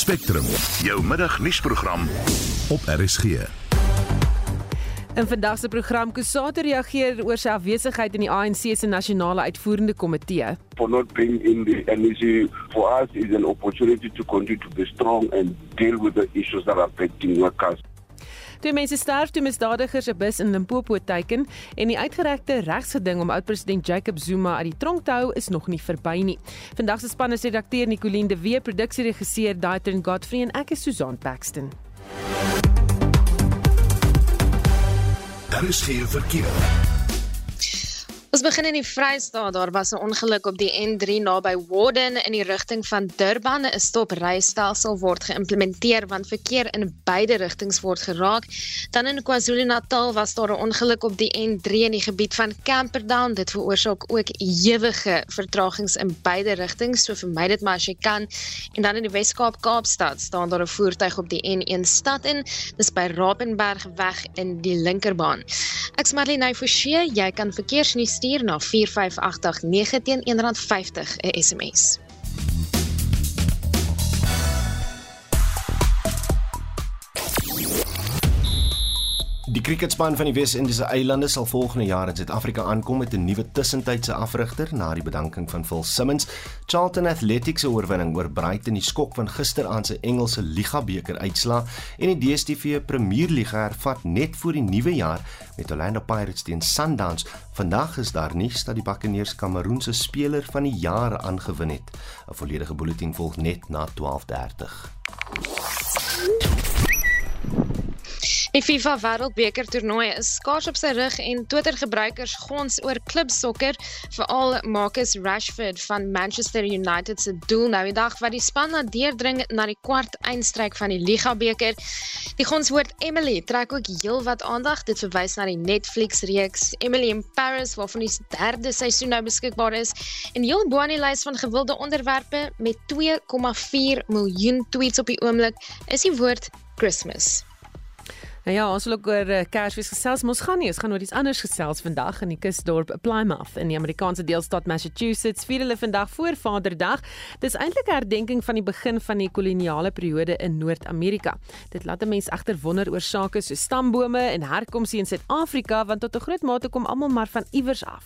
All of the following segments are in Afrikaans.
Spectrum, jou middagnuusprogram op RSG. In vandag se program Kusate reageer oor sy afwesigheid in die ANC se nasionale uitvoerende komitee. for not being in the NEC for us is an opportunity to continue to be strong and deal with the issues that are affecting workers. Twee mense sterf toe misdadigers 'n bus in Limpopo teiken en die uitgerekte regsgeding om oud-president Jacob Zuma uit die tronk te hou is nog nie verby nie. Vandag se span is redakteur Nicoline de Wee, produksieregisseur Daitrin Godfrey en ek is Susan Paxton. Daar is geen verkeer. Ons begin in die Vrystaat. Daar was 'n ongeluk op die N3 naby Warden in die rigting van Durban. 'n Stoprystelsel word geïmplementeer want verkeer in beide rigtings word geraak. Dan in KwaZulu-Natal was daar 'n ongeluk op die N3 in die gebied van Camperdown. Dit veroorsaak ook ewige vertragings in beide rigtings, so vermy dit maar as jy kan. En dan in die Wes-Kaap Kaapstad staan daar 'n voertuig op die N1 stad in. Dis by Rapenbergweg in die linkerbaan. Ek's Marlene Forsie. Jy kan verkeersnuus stuur na 45889 teen R1.50 'n SMS. Die cricketspan van die Wes-Indiese eilande sal volgende jaar in Suid-Afrika aankom met 'n nuwe tussentydse afrigter na die bedanking van Phil Simmons. Charlton Athletics se oorwinning oor Brighton die skok van gisteraand se Engelse Liga beker uitslaa en die DStv Premierliga hervat net voor die nuwe jaar met Orlando Pirates teen Sundowns. Vandag is daar nuus dat die Buccaneers Kameroen se speler van die jaar aangewin het. 'n Volledige bulletin volg net na 12:30. Die FIFA Wêreldbeker toernooi is skaars op sy rug en Twitter gebruikers gons oor klipsokker, veral Marcus Rashford van Manchester United se doel nou die dag wat die span na deurdring na die kwart eindstryd van die Liga beker. Die gonswoord Emily trek ook heelwat aandag. Dit verwys na die Netflix reeks Emily in Paris waarvan die derde seisoen nou beskikbaar is en heel bo aan die lys van gewilde onderwerpe met 2,4 miljoen tweets op die oomblik is die woord Christmas. Nou ja, ons wil ook oor uh, Kersfees gesels, maar ons gaan nie, ons gaan oor iets anders gesels vandag in die kusdorp Plymouth in die Amerikaanse deelstaat Massachusetts. Vier hulle vandag voor Vaderdag. Dis eintlik 'n herdenking van die begin van die koloniale periode in Noord-Amerika. Dit laat 'n mens egter wonder oor sake so stambome en herkomste in Suid-Afrika, want tot 'n groot mate kom almal maar van iewers af.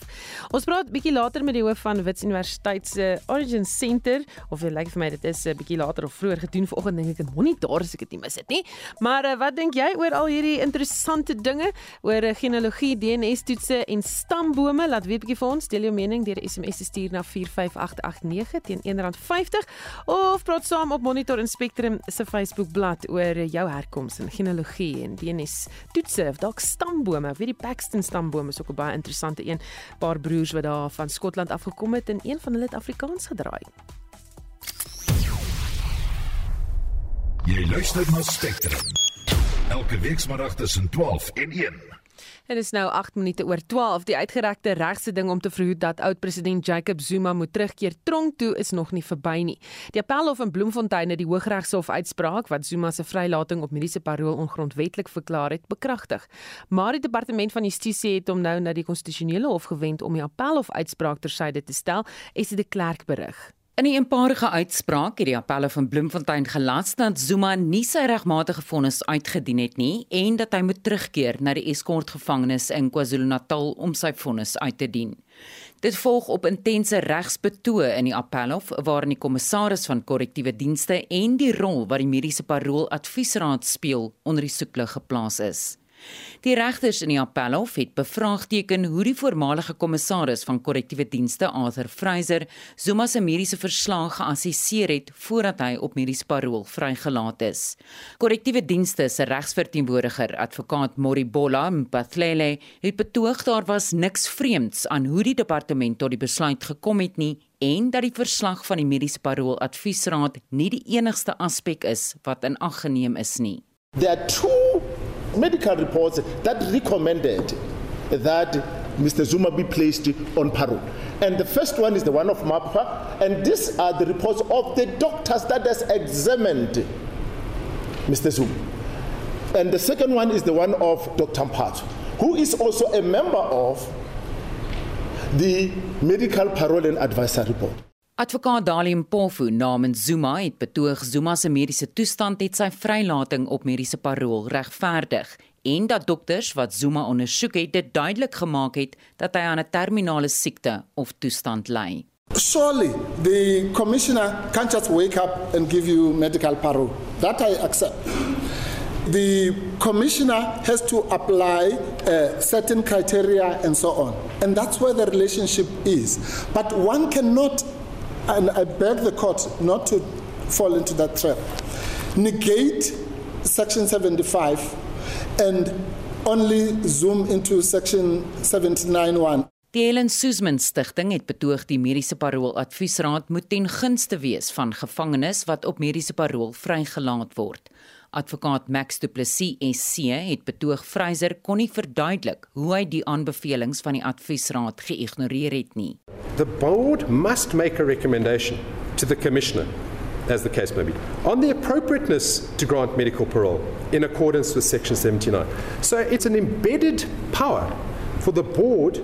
Ons praat bietjie later met die hoof van Wits Universiteit se Origin Center, of dit lyk vir my dit is 'n uh, bietjie later of vroeër gedoen vanoggend dink ek in Monitor as ek dit nie mis het nie. Maar uh, wat dink jy oor al hierdie interessante dinge oor eh, genealogie, DNS toetse en stambome. Laat weet bietjie vir ons, deel jou mening deur SMS te stuur na 45889 teen R1.50 of praat saam op Monitor en Spectrum se Facebook bladsy oor jou herkoms en genealogie en DNS toetse of dalk stambome. Weet die Paxton stamboom is ook 'n baie interessante een. Paar broers wat daar van Skotland afgekom het en een van hulle het Afrikaans gedraai. Jy luister na Spectrum. Elke weekmiddag tussen 12 en 1. Dit is nou 8 minute oor 12. Die uitgerekte regse ding om te verhoed dat oud-president Jacob Zuma moet terugkeer tronk toe is nog nie verby nie. Die Appelhof in Bloemfontein het die Hooggeregshof uitspraak wat Zuma se vrylating op mediese parol ongrondwettig verklaar het, bekragtig. Maar die departement van justisie het hom nou na die konstitusionele hof gewend om die Appelhof uitspraak tersyde te stel, es die klerk berig. In 'n eenparige uitspraak het die appelle van Bloemfontein gelas dat Zuma nie sy regmatige vonnis uitgedien het nie en dat hy moet terugkeer na die Escort gevangenis in KwaZulu-Natal om sy vonnis uit te dien. Dit volg op intense regsbetoë in die appelhof waarin die kommissaris van korrektiewe dienste en die rol wat die mediese parol adviesraad speel onder die soeklig geplaas is. Die regters in die appelhof het bevraagteken hoe die voormalige kommissaris van korrektiewe dienste Arthur Fraser Zuma se mediese verslag geassesseer het voordat hy op mediese parol vrygelaat is. Korrektiewe dienste se regsverteenwoordiger, advokaat Moribola Mpathlele, het betoog daar was niks vreemds aan hoe die departement tot die besluit gekom het nie en dat die verslag van die mediese parol adviesraad nie die enigste aspek is wat in ag geneem is nie. There are two medical reports that recommended that Mr. Zuma be placed on parole. And the first one is the one of MAPA, and these are the reports of the doctors that has examined Mr. Zuma. And the second one is the one of Dr. Mpatho, who is also a member of the Medical Parole and Advisory Board. Advokaat Dalium Mpofu namens Zuma het betoog Zuma se mediese toestand het sy vrylating op mediese parol regverdig en dat dokters wat Zuma ondersoek het dit duidelik gemaak het dat hy aan 'n terminale siekte of toestand ly. Surely the commissioner can't just wake up and give you medical parole. That I accept. The commissioner has to apply uh, certain criteria and so on. And that's where the relationship is. But one cannot, and I beg the court not to fall into that trap, negate Section 75 and only zoom into Section 79.1. Die Helen Suzman Stichting het betoog die mediese parol adviesraad moet ten gunste wees van gevangenes wat op mediese parol vrygelaat word. Advokaat Max Du Plessis SC het betoog Fraser kon nie verduidelik hoe hy die aanbevelings van die adviesraad geïgnoreer het nie. The board must make a recommendation to the commissioner as the case may be, on the appropriateness to grant medical parole in accordance with Section 79. So it's an embedded power for the board,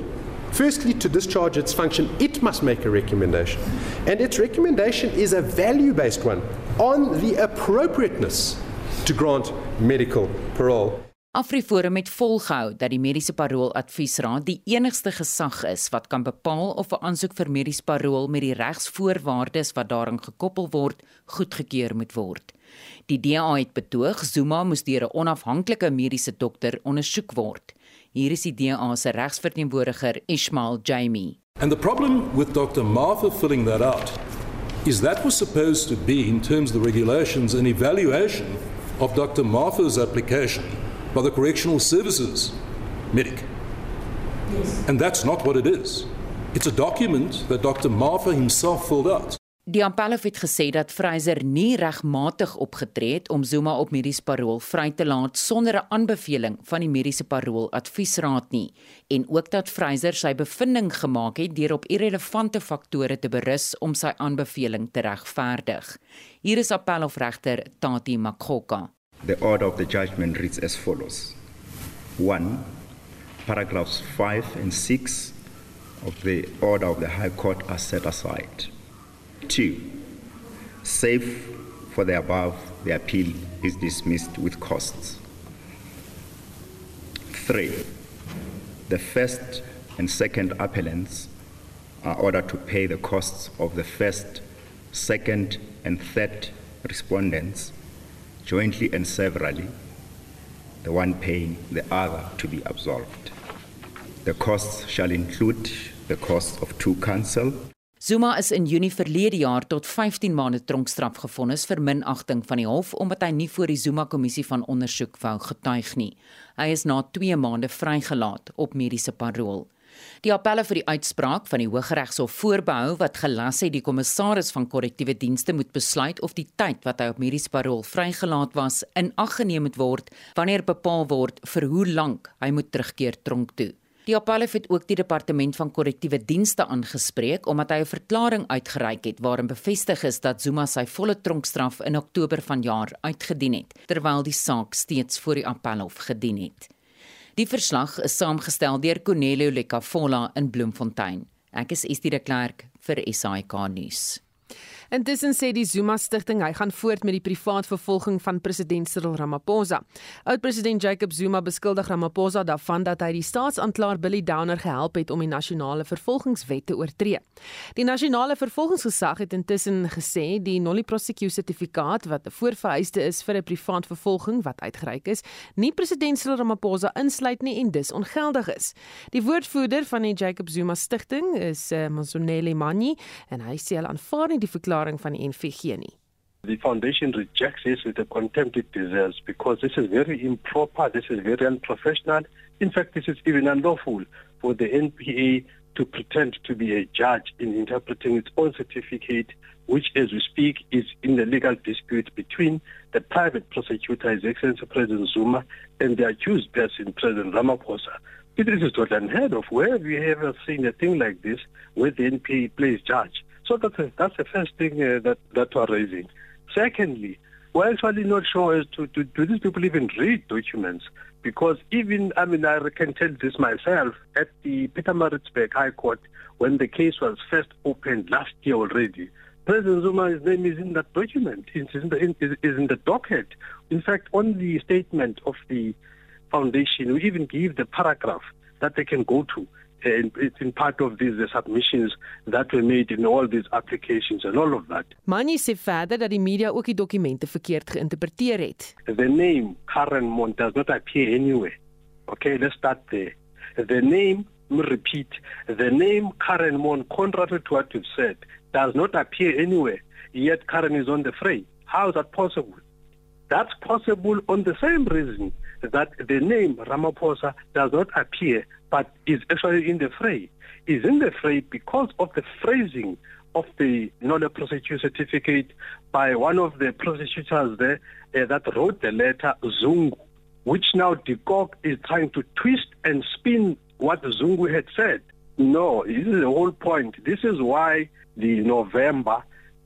firstly, to discharge its function, it must make a recommendation. And its recommendation is a value based one on the appropriateness to grant medical parole. Afriforum het volgehou dat die mediese parol adviesraad die enigste gesag is wat kan bepaal of 'n aansoek vir mediese parol met die regsvoorwaardes wat daaraan gekoppel word goedgekeur moet word. Die DA het betoog Zuma moes deur 'n onafhanklike mediese dokter ondersoek word. Hier is die DA se regsverteenwoordiger Ismail Jamie. And the problem with Dr. Martha filling that out is that was supposed to be in terms of the regulations an evaluation of Dr. Martha's application by the Correctional Services medic. Yes. And that's not what it is. It's a document that Dr. Martha himself filled out. Die appelhof het gesê dat Fraser nie regmatig opgetree het om Zuma op mediese parol vry te laat sonder 'n aanbeveling van die mediese parol adviesraad nie en ook dat Fraser sy bevinding gemaak het deur op irrelevante faktore te berus om sy aanbeveling te regverdig. Hier is appelhofregter Tati Makgoka. The order of the judgment reads as follows 1. Paragraphs 5 and 6 of the order of the High Court are set aside. 2. Save for the above, the appeal is dismissed with costs. 3. The first and second appellants are ordered to pay the costs of the first, second, and third respondents jointly and severally, the one paying the other to be absolved. The costs shall include the cost of two counsel. Zuma is in Junie verlede jaar tot 15 maande tronkstraf gefonnis vir minagting van die hof omdat hy nie voor die Zuma kommissie van ondersoek wou getuig nie. Hy is na 2 maande vrygelaat op mediese parol. Die appelle vir die uitspraak van die Hooggeregshof voorbehou wat gelas het die kommissaris van korrektiewe dienste moet besluit of die tyd wat hy op mediese parol vrygelaat was in ag geneem moet word wanneer bepaal word vir hoe lank hy moet terugkeer tronk toe. Die appelle het ook die departement van korrektiewe dienste aangespreek omdat hy 'n verklaring uitgereik het waarin bevestig is dat Zuma sy volle tronkstraf in Oktober vanjaar uitgedien het terwyl die saak steeds voor die appelhof gedien het. Die verslag is saamgestel deur Cornelio Lecafola in Bloemfontein. Ek is Estie de Klerk vir SAK nuus. Intussen sê die Zuma stigting hy gaan voort met die privaat vervolging van president Cyril Ramaphosa. Oud-president Jacob Zuma beskuldig Ramaphosa daarvan dat hy die staatsanklaer Billy Downer gehelp het om die nasionale vervolgingswet te oortree. Die nasionale vervolgingsgesag het intussen gesê die nulli prosecutie sertifikaat wat 'n voorvereiste is vir 'n privaat vervolging wat uitgereik is, nie president Cyril Ramaphosa insluit nie en dus ongeldig is. Die woordvoerder van die Jacob Zuma stigting is uh, Monsonele Manyi en hy sê hulle aanvaar nie die verklaring van die nie. The foundation rejects this with the contempt it deserves because this is very improper, this is very unprofessional. In fact, this is even unlawful for the NPA to pretend to be a judge in interpreting its own certificate, which, as we speak, is in the legal dispute between the private prosecutor, His Excellency President Zuma, and the accused person, President Ramaphosa. This is totally unheard of. Where have you ever seen a thing like this where the NPA plays judge? So that's, a, that's the first thing uh, that, that we're raising. Secondly, we're actually not sure as to, to do these people even read documents because even I mean I can tell this myself at the Peter Maritzburg High Court when the case was first opened last year already. President Zuma's name is in that document. It's in the in, is, is in the docket. In fact, on the statement of the foundation, we even give the paragraph that they can go to. And it's in part of these the submissions that were made in all these applications and all of that. Mani sê verder dat die media ook die dokumente verkeerd geïnterpreteer het. The name Karen Mon does not appear anywhere. Okay, let's start there. The name, repeat, the name Karen Mon, contrary to what you've said, does not appear anywhere. Yet Karen is on the fray. How is that possible? That's possible on the same reason that the name Ramaphosa does not appear but is actually in the fray. Is in the fray because of the phrasing of the Nola Prosecutor certificate by one of the prosecutors there uh, that wrote the letter Zungu, which now de Kock is trying to twist and spin what Zungu had said. No, this is the whole point. This is why the November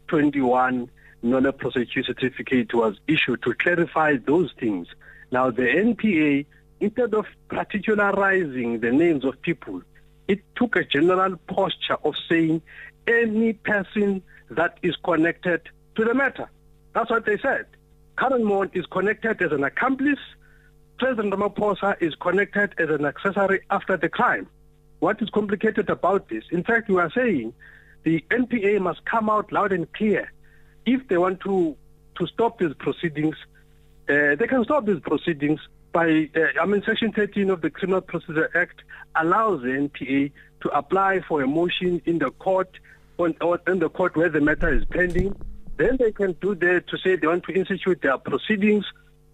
21 Nola Prosecutor certificate was issued to clarify those things. Now, the NPA, instead of particularizing the names of people, it took a general posture of saying any person that is connected to the matter. That's what they said. Karen Mon is connected as an accomplice. President Ramaphosa is connected as an accessory after the crime. What is complicated about this? In fact, we are saying the NPA must come out loud and clear. If they want to, to stop these proceedings, uh, they can stop these proceedings by, uh, I mean, Section 13 of the Criminal Procedure Act allows the NPA to apply for a motion in the court, on, on, in the court where the matter is pending. Then they can do that to say they want to institute their proceedings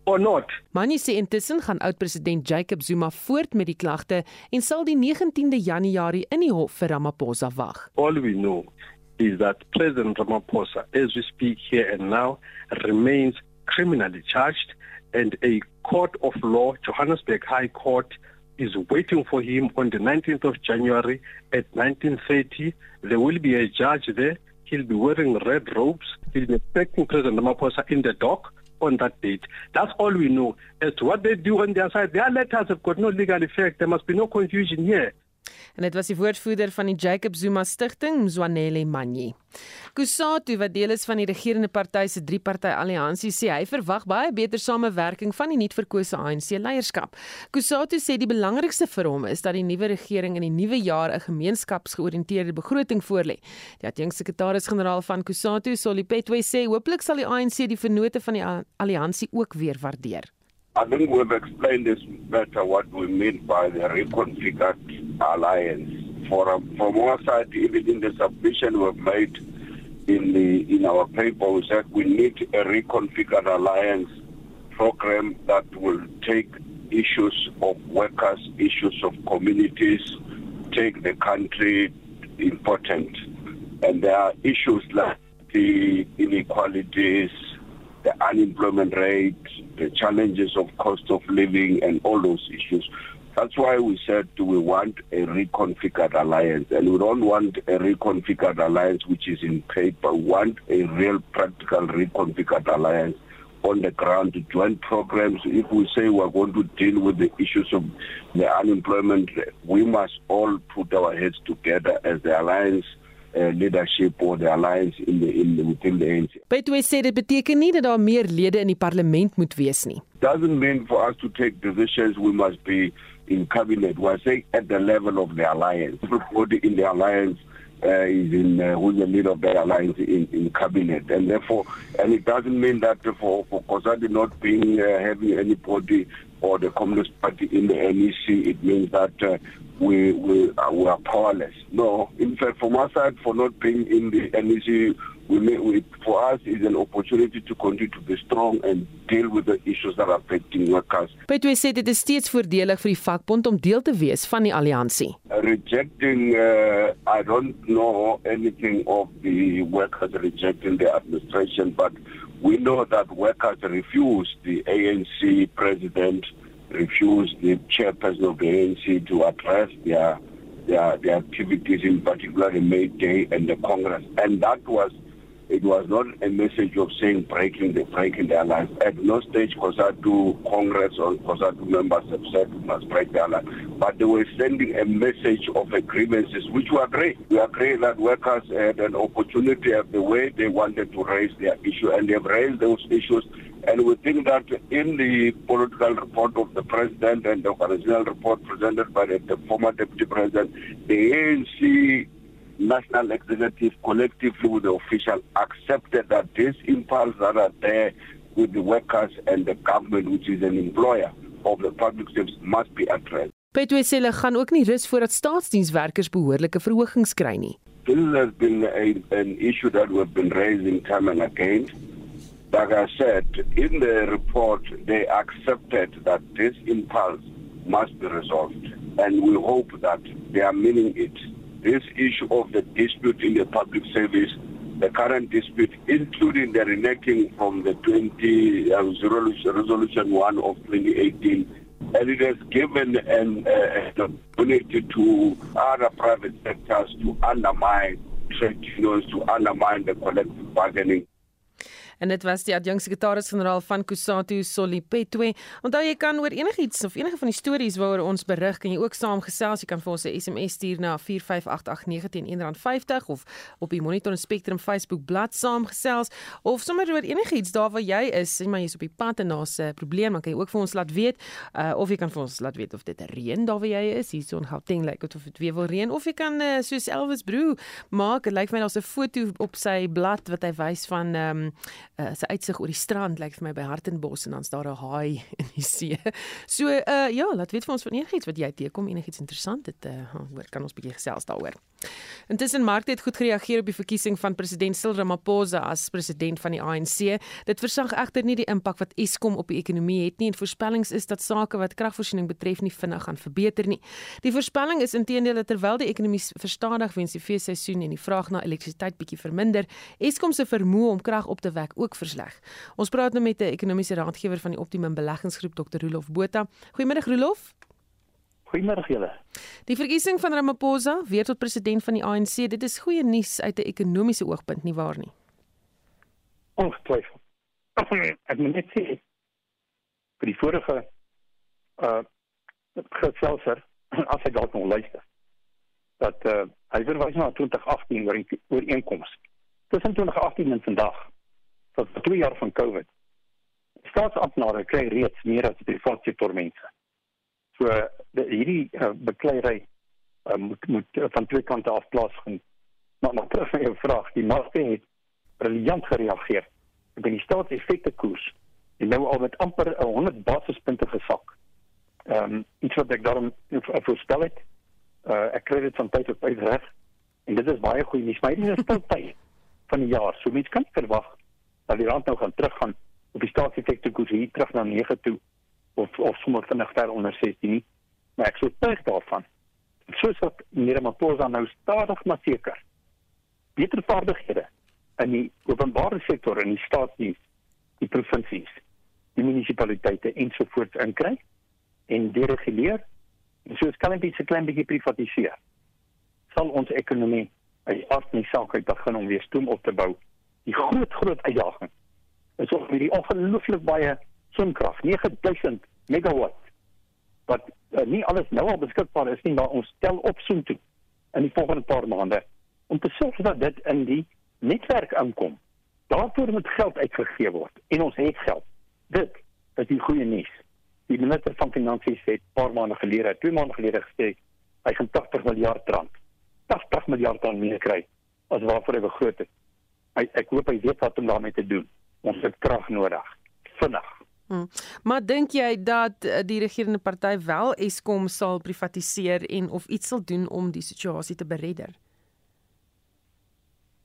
or not. Mani sê intussen gaan oud-president Jacob Zuma voort met die klagte en sal die 19de Januarie in die hof vir Ramaphosa wag. All we know is that President Ramaphosa, as we speak here and now, remains criminally charged and a court of law, Johannesburg High Court, is waiting for him on the 19th of January at 1930. There will be a judge there. He'll be wearing red robes. He'll be expecting President Ramaphosa in the dock on that date. That's all we know. As to what they do on their side, their letters have got no legal effect. There must be no confusion here. En dit was die woordvoerder van die Jacob Zuma Stichting, Mzwanele Manyi. Kusatu wat deel is van die regerende party se drie-party alliansie sê hy verwag baie beter samewerking van die nuutverkose ANC leierskap. Kusatu sê die belangrikste vir hom is dat die nuwe regering in die nuwe jaar 'n gemeenskapsgeoriënteerde begroting voorlê. Die adjunksekretaris-generaal van Kusatu, Solly Petwe sê hooplik sal die ANC die vennote van die alliansie ook weer waardeer. I think we've explained this better what we mean by the reconfigured alliance. For, um, from our side, even in the submission we've made in the in our paper, we said we need a reconfigured alliance program that will take issues of workers, issues of communities, take the country important. And there are issues like the inequalities, the unemployment rate, the challenges of cost of living and all those issues. That's why we said we want a reconfigured alliance and we don't want a reconfigured alliance which is in paper. We want a real practical reconfigured alliance on the ground to join programs. If we say we're going to deal with the issues of the unemployment, we must all put our heads together as the alliance uh, leadership or the alliance in the in the, within the ANC. Betwe sê dit beteken nie dat daar meer lede in die parlement moet wees nie. Doesn't mean for us to take decisions we must be in cabinet. We're saying at the level of the alliance. Everybody in the alliance uh, is in uh, who's the leader of the alliance in, in cabinet, and therefore, and it doesn't mean that for for COSATU not being uh, having anybody or the Communist Party in the NEC, it means that uh, we we are, we are powerless. No, in fact, from our side, for not being in the NEC, we, may, we for us is an opportunity to continue to be strong and deal with the issues that are affecting workers. Petwe sê dit is steeds voordelig vir die vakbond om deel te wees van die alliansie. Rejecting, uh, I don't know anything of the workers rejecting the administration, but we know that workers refused the ANC president refused the chairperson of the ANC to address their their, their activities, in particular the May Day and the Congress. And that was It was not a message of saying breaking the breaking their alliance. At no stage COSATU Congress or COSATU members have said we must break the alliance. But they were sending a message of agreements which we agree. We agree that workers had an opportunity of the way they wanted to raise their issue and they've raised those issues and we think that in the political report of the president and the original report presented by the, the former deputy president, the ANC national executive collectively with the official accepted that these impulses that are there with the workers and the government which is an employer of the public service must be addressed. Petwe sê hulle gaan ook nie rus voordat staatsdienswerkers behoorlike verhogings kry nie. This has been a, an issue that we've been raising time and again. Like I said, in the report, they accepted that this impulse must be resolved. And we hope that they are meaning it. This issue of the dispute in the public service, the current dispute, including the reneging from the 20 uh, resolution 1 of 2018, and it has given an uh, opportunity to other private sectors to undermine trade unions, to undermine the collective bargaining en dit was die adjunksekretaris-generaal van Kusatu Solipetwe. Onthou jy kan oor enigiets of enige van die stories waaroor ons berig kan jy ook saamgesels. Jy kan vir ons 'n SMS stuur na 45889 R1.50 of op die Monitor en Spectrum Facebook bladsy saamgesels of sommer oor enigiets daar waar jy is, sê maar jy's op die pad en daar's 'n probleem, dan kan jy ook vir ons laat weet uh, of jy kan vir ons laat weet of dit reën daar waar jy is. Hier so in Gauteng lyk dit of dit weer wil reën of jy kan uh, soos Elvis Brew maak. Dit lyk vir my daar's 'n foto op sy blad wat hy wys van ehm um, uh, sy uitsig oor die strand lyk vir my by Hartenbos en dan's daar 'n haai in die see. So uh ja, laat weet vir ons van enigiets wat jy teekom, enigiets interessant het uh hoor kan ons bietjie gesels daaroor. Intussen Mark het goed gereageer op die verkiesing van president Cyril Ramaphosa as president van die ANC. Dit versag egter nie die impak wat Eskom op die ekonomie het nie en voorspellings is dat sake wat kragvoorsiening betref nie vinnig gaan verbeter nie. Die voorspelling is intedeel dat terwyl die ekonomie verstadig wens die feesseisoen en die vraag na elektrisiteit bietjie verminder, Eskom se vermoë om krag op te wek ook versleg. Ons praat nou met 'n ekonomiese raadgewer van die Optimum Beleggingsgroep Dr. Rolof Botha. Goeiemôre Rolof. Goeiemôre julle. Die verkiesing van Ramaphosa weer tot president van die ANC, dit is goeie nuus uit 'n ekonomiese oogpunt nie waar nie? Ongetwyfeld. Ek moet net sê vir die vorige uh geselser as hy dalk nog luister dat uh hy verwys na 2018 oor ooreenkomste. Tussen 2018 en vandag tot 2 jaar van Covid. Staatsamptenare kry reeds meer as die private sektor mense. So die, hierdie uh, bekleierery uh, moet moet uh, van twee kante af plaasvind. Maar maar terug na jou vraag, die markte het briljant gereageer. Ek ben die staatseffekte koers en nou al met amper 100 basispunte gesak. Ehm um, iets wat ek daarom voorspel het. Uh, ek kry dit van tyd tot tyd reg en dit is baie goeie nuus. Maar dit is stil tyd van die jaar. So mense kan verwag dat die rand nou gaan teruggaan op die staatseffekte koers hier terug na 9 toe of of sommer vinnig ver onder 16 nie. Maar ek sou tuig daarvan. Soos wat Maposa nou stadig maar seker beter vaardighede in die openbare sektor en die staatsdiens, die provinsies, die munisipaliteite ensovoorts inkry en dereguleer en soos kan dit 'n klein bietjie privatiseer. Sal ons ekonomie uit aard nie saak uit begin om weer stoom op te bou. Die groot groot uitdaging is om hierdie ongelooflik baie sonkrag, 9000 megawatt wat uh, nie alles nou al beskikbaar is nie, maar ons stel op soen toe in die volgende paar maande om te sorg dat dit in die netwerk inkom. Daarvoor moet geld uitgegee word en ons het geld. Dit is die goeie nuus. Die minister van Finansies het 'n paar maande gelede, twee maande gelede gesê hy gaan 80 miljard rand, 80 miljard rand meer kry as waarvoor hy begroot het. Hy ek hoop hy weet wat om daarmee te doen. Ons het krag nodig. Vinnig. Hmm. Maar dink jy dat eh, die regerende party wel Eskom sal privatiseer en of iets sal doen om die situasie te beredder?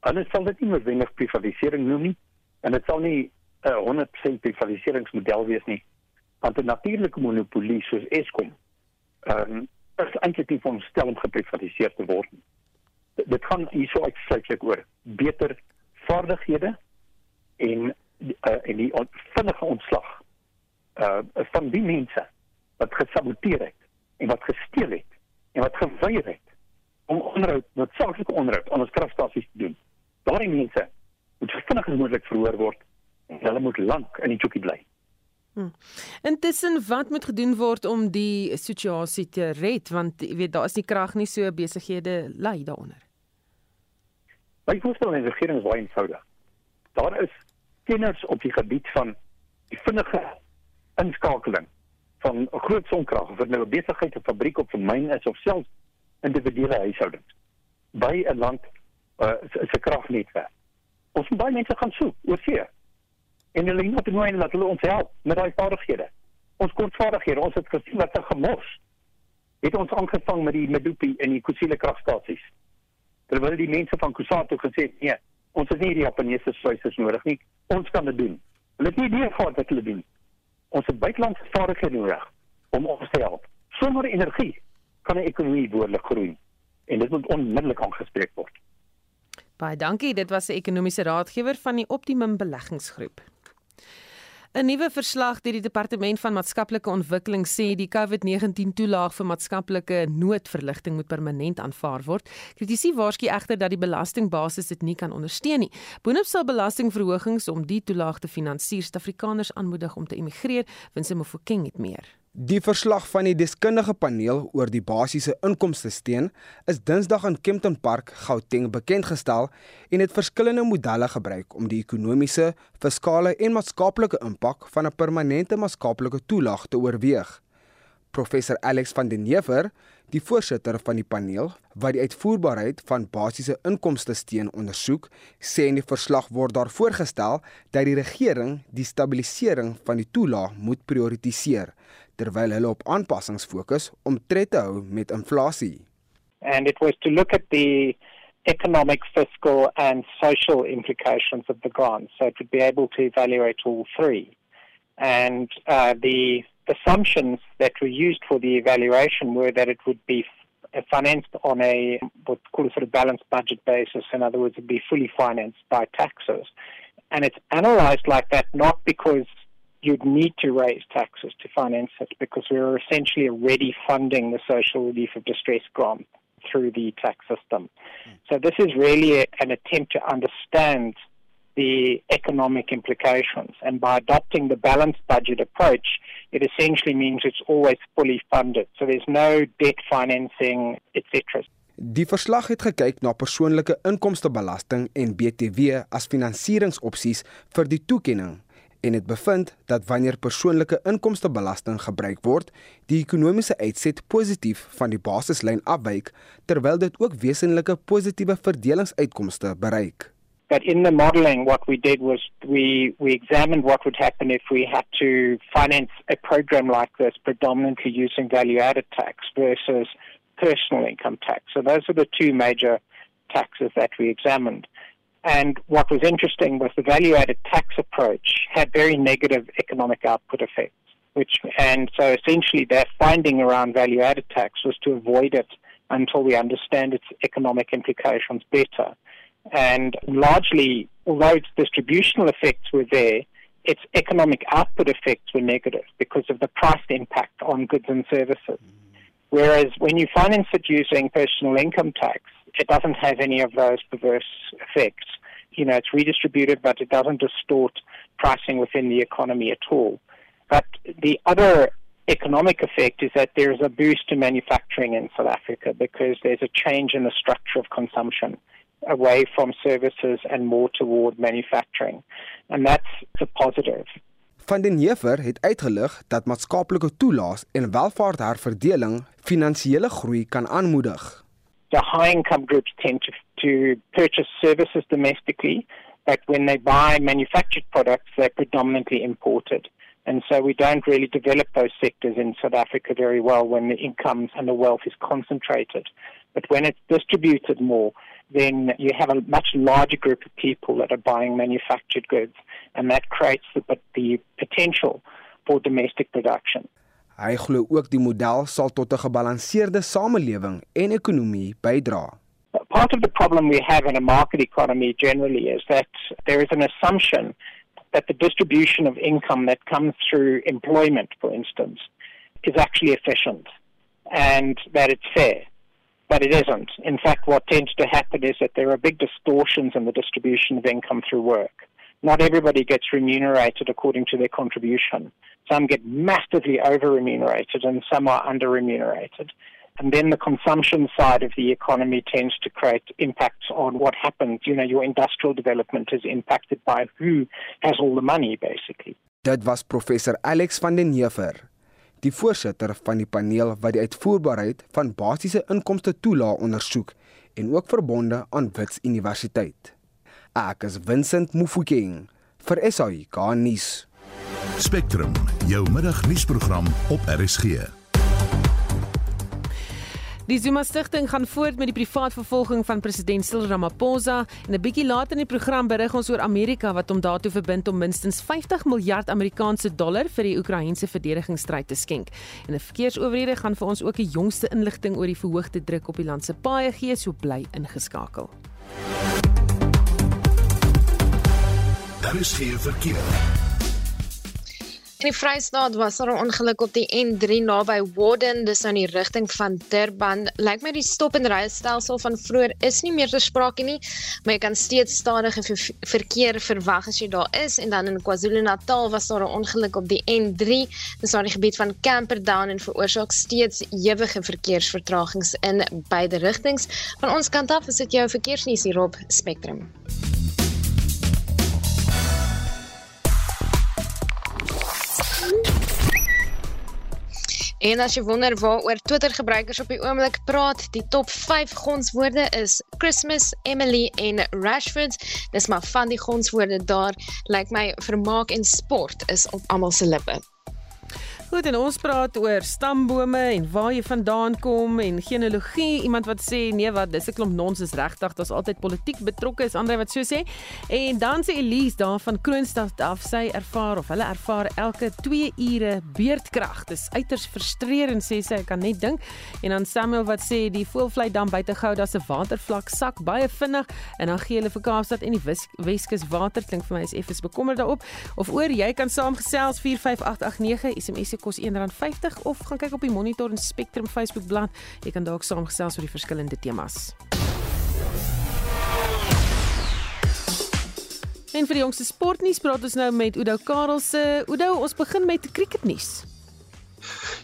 Hulle sal dit nie noodwendig privatisering noem nie en dit sal nie 'n uh, 100% privatiseringsmodel wees nie. Want 'n natuurlike monopolie soos Eskom ehm um, is eintlik nie van stel om geprivatiseer te word nie. Dit gaan hierso uitsluitlik oor beter vaardighede en uh, en die on, vinnige ontslag uh van die mense wat gesaboteer het en wat gesteel het en wat geweier het om onderhoud, noodsaaklike onderhoud aan ons kragstasies te doen. Daardie mense moet so vinnig as moontlik verhoor word en hulle moet lank in die chokkie bly. Hmm. Intussen wat moet gedoen word om die situasie te red want jy weet daar is nie krag nie so besighede ly daaronder. My voorstel aan die regering is baie eenvoudig. Daar is kenners op die gebied van die vinnige inskakeling van 'n groot sonkrag of dit nou 'n besigheid of fabriek of 'n myn is of selfs individuele huishoudings by 'n land uh, se kragnetwerk. Ons moet baie mense gaan soek oor see. En hulle moet nou en laat hulle ons help met daai vaardighede. Ons kortvaardighede, ons het gesien wat er gemors. Het ons aangevang met die Medupi en die Kusile kragstasies. Terwyl die mense van Kusatu gesê het, nee, ons het nie die Japaneese suisers nodig nie. Ons kan dit doen. Hulle het nie idee gehad wat hulle doen. Ons het buitelandse vaardighede nodig om ons te help. Sonder energie kan 'n ekonomie behoorlik groei en dit moet onmiddellik aangespreek word. Baie dankie, dit was 'n ekonomiese raadgewer van die Optimum Beleggingsgroep. 'n Nuwe verslag deur die Departement van Maatskaplike Ontwikkeling sê die COVID-19 toelaag vir maatskaplike noodverligting moet permanent aanvaar word. Kritisie waarsku egter dat die belastingbasis dit nie kan ondersteun nie. Boonop sal belastingverhogings om die toelaag te finansier Suid-Afrikaners aanmoedig om te emigreer, wins hom of King het meer. Die verslag van die deskundige paneel oor die basiese inkomste steen is Dinsdag in Kempton Park, Gauteng bekend gestel en het verskillende modelle gebruik om die ekonomiese, fiskale en maatskaplike impak van 'n permanente maatskaplike toelaag te oorweeg. Professor Alex van den Heever, die voorsitter van die paneel wat die uitvoerbaarheid van basiese inkomste steen ondersoek, sê in die verslag word daar voorgestel dat die regering die stabilisering van die toelaag moet prioritiseer terwyl hulle op aanpassings fokus om tred te hou met inflasie. And it was to look at the economic, fiscal and social implications of the grant so it would be able to evaluate all three. And uh, the assumptions that were used for the evaluation were that it would be financed on a what's called a sort of balanced budget basis. In other words, it would be fully financed by taxes. And it's analyzed like that not because you'd need to raise taxes to finance it because we are essentially already funding the social relief of distress grant through the tax system. So this is really a, an attempt to understand the economic implications. And by adopting the balanced budget approach, it essentially means it's always fully funded. So there's no debt financing, etc. Die verslag het gekyk na persoonlike inkomstebelasting en BTW as finansieringsopsies vir die toekenning en het bevind dat wanneer persoonlike inkomstebelasting gebruik word, die ekonomiese uitset positief van die basislyn afwyk terwyl dit ook wesenlike positiewe verdelingsuitkomste bereik. But in the modeling what we did was we we examined what would happen if we had to finance a program like this predominantly using value added tax versus personal income tax. So those are the two major taxes that we examined. And what was interesting was the value added tax approach had very negative economic output effects, which, and so essentially their finding around value added tax was to avoid it until we understand its economic implications better. And largely, although its distributional effects were there, its economic output effects were negative because of the price impact on goods and services. Mm-hmm. Whereas when you finance it using personal income tax, it doesn't have any of those perverse effects. You know, it's redistributed, but it doesn't distort pricing within the economy at all. But the other economic effect is that there is a boost to manufacturing in South Africa because there's a change in the structure of consumption away from services and more toward manufacturing. And that's a positive. Van den Heever het uitgelig dat maatskaplike toelaas en welvaartherverdeling finansiële groei kan aanmoedig. The high income groups tend to, to purchase services domestically, but when they buy manufactured products, they're predominantly imported. And so we don't really develop those sectors in South Africa very well when the incomes and the wealth is concentrated. But when it's distributed more, then you have a much larger group of people that are buying manufactured goods, and that creates the, the potential for domestic production. Hy glo ook die model sal tot 'n gebalanseerde samelewing en ekonomie bydra. Part of the problem we have in a market economy generally is that there is an assumption that the distribution of income that comes through employment, for instance, is actually efficient and that it's fair. but it isn't. In fact, what tends to happen is that there are big distortions in the distribution of income through work. Not everybody gets remunerated according to their contribution. Some get massively over remunerated and some are under remunerated. And then the consumption side of the economy tends to create impacts on what happens. You know, your industrial development is impacted by who has all the money, basically. Dit was professor Alex van den Heever, die voorsitter van die paneel wat die uitvoerbaarheid van basiese inkomste toelaag ondersoek en ook verbonde aan Wits Universiteit. Ek is Vincent Mufokeng vir SAI Garnis. Spectrum, jou middagnuusprogram op RSG. Die Zuma Stichting gaan voort met die privaat vervolging van president Cyril Ramaphosa en 'n bietjie later in die program berig ons oor Amerika wat hom daartoe verbind om minstens 50 miljard Amerikaanse dollar vir die Oekraïense verdedigingsstryd te skenk. En 'n verkeersowerhede gaan vir ons ook die jongste inligting oor die verhoogde druk op die land se paaie gee, so bly ingeskakel. Daar is geen verkeer. In die Vrystaat was daar 'n ongeluk op die N3 naby Warden, dis nou in die rigting van Durban. Lyk my die stop en ry stelsel van vroeër is nie meer ter sprake nie, maar jy kan steeds stadige verkeer verwag as jy daar is en dan in KwaZulu-Natal was daar 'n ongeluk op die N3, dis aan die gebied van Camperdown en veroorsaak steeds ewige verkeersvertragings in beide rigtings. Van ons kant af is dit jou verkeersnuus hier op Spectrum. En as jy wonder waaroor Twitter gebruikers op die oomblik praat, die top 5 gonswoorde is Christmas, Emily en Rashford. Dis maar van die gonswoorde daar, lyk like my vermaak en sport is op almal se lippe. Goed, en ons praat oor stambome en waar jy vandaan kom en genealogie. Iemand wat sê nee, wat dis 'n klomp nonsens regtig, daar's altyd politiek betrokke is ander wat so sê. En dan sê Elise daar van Kroonstad af, sy ervaar of hulle ervaar elke 2 ure beerdkrag. Dis uiters frustrerend sê sy, ek kan net dink. En dan Samuel wat sê die voelvlei dam buite Gouda se watervlak sak baie vinnig en dan gee hulle vir Kaapstad en die Weskus water klink vir my is effens bekommerd daarop. Of oor jy kan saamgesels 45889 SMS kos R1.50 of gaan kyk op die Monitor en Spectrum Facebook bladsy. Jy kan dalk saamgesels oor die verskillende temas. En vir die jongste sportnuus praat ons nou met Udo Karelse. Udo, ons begin met cricketnuus.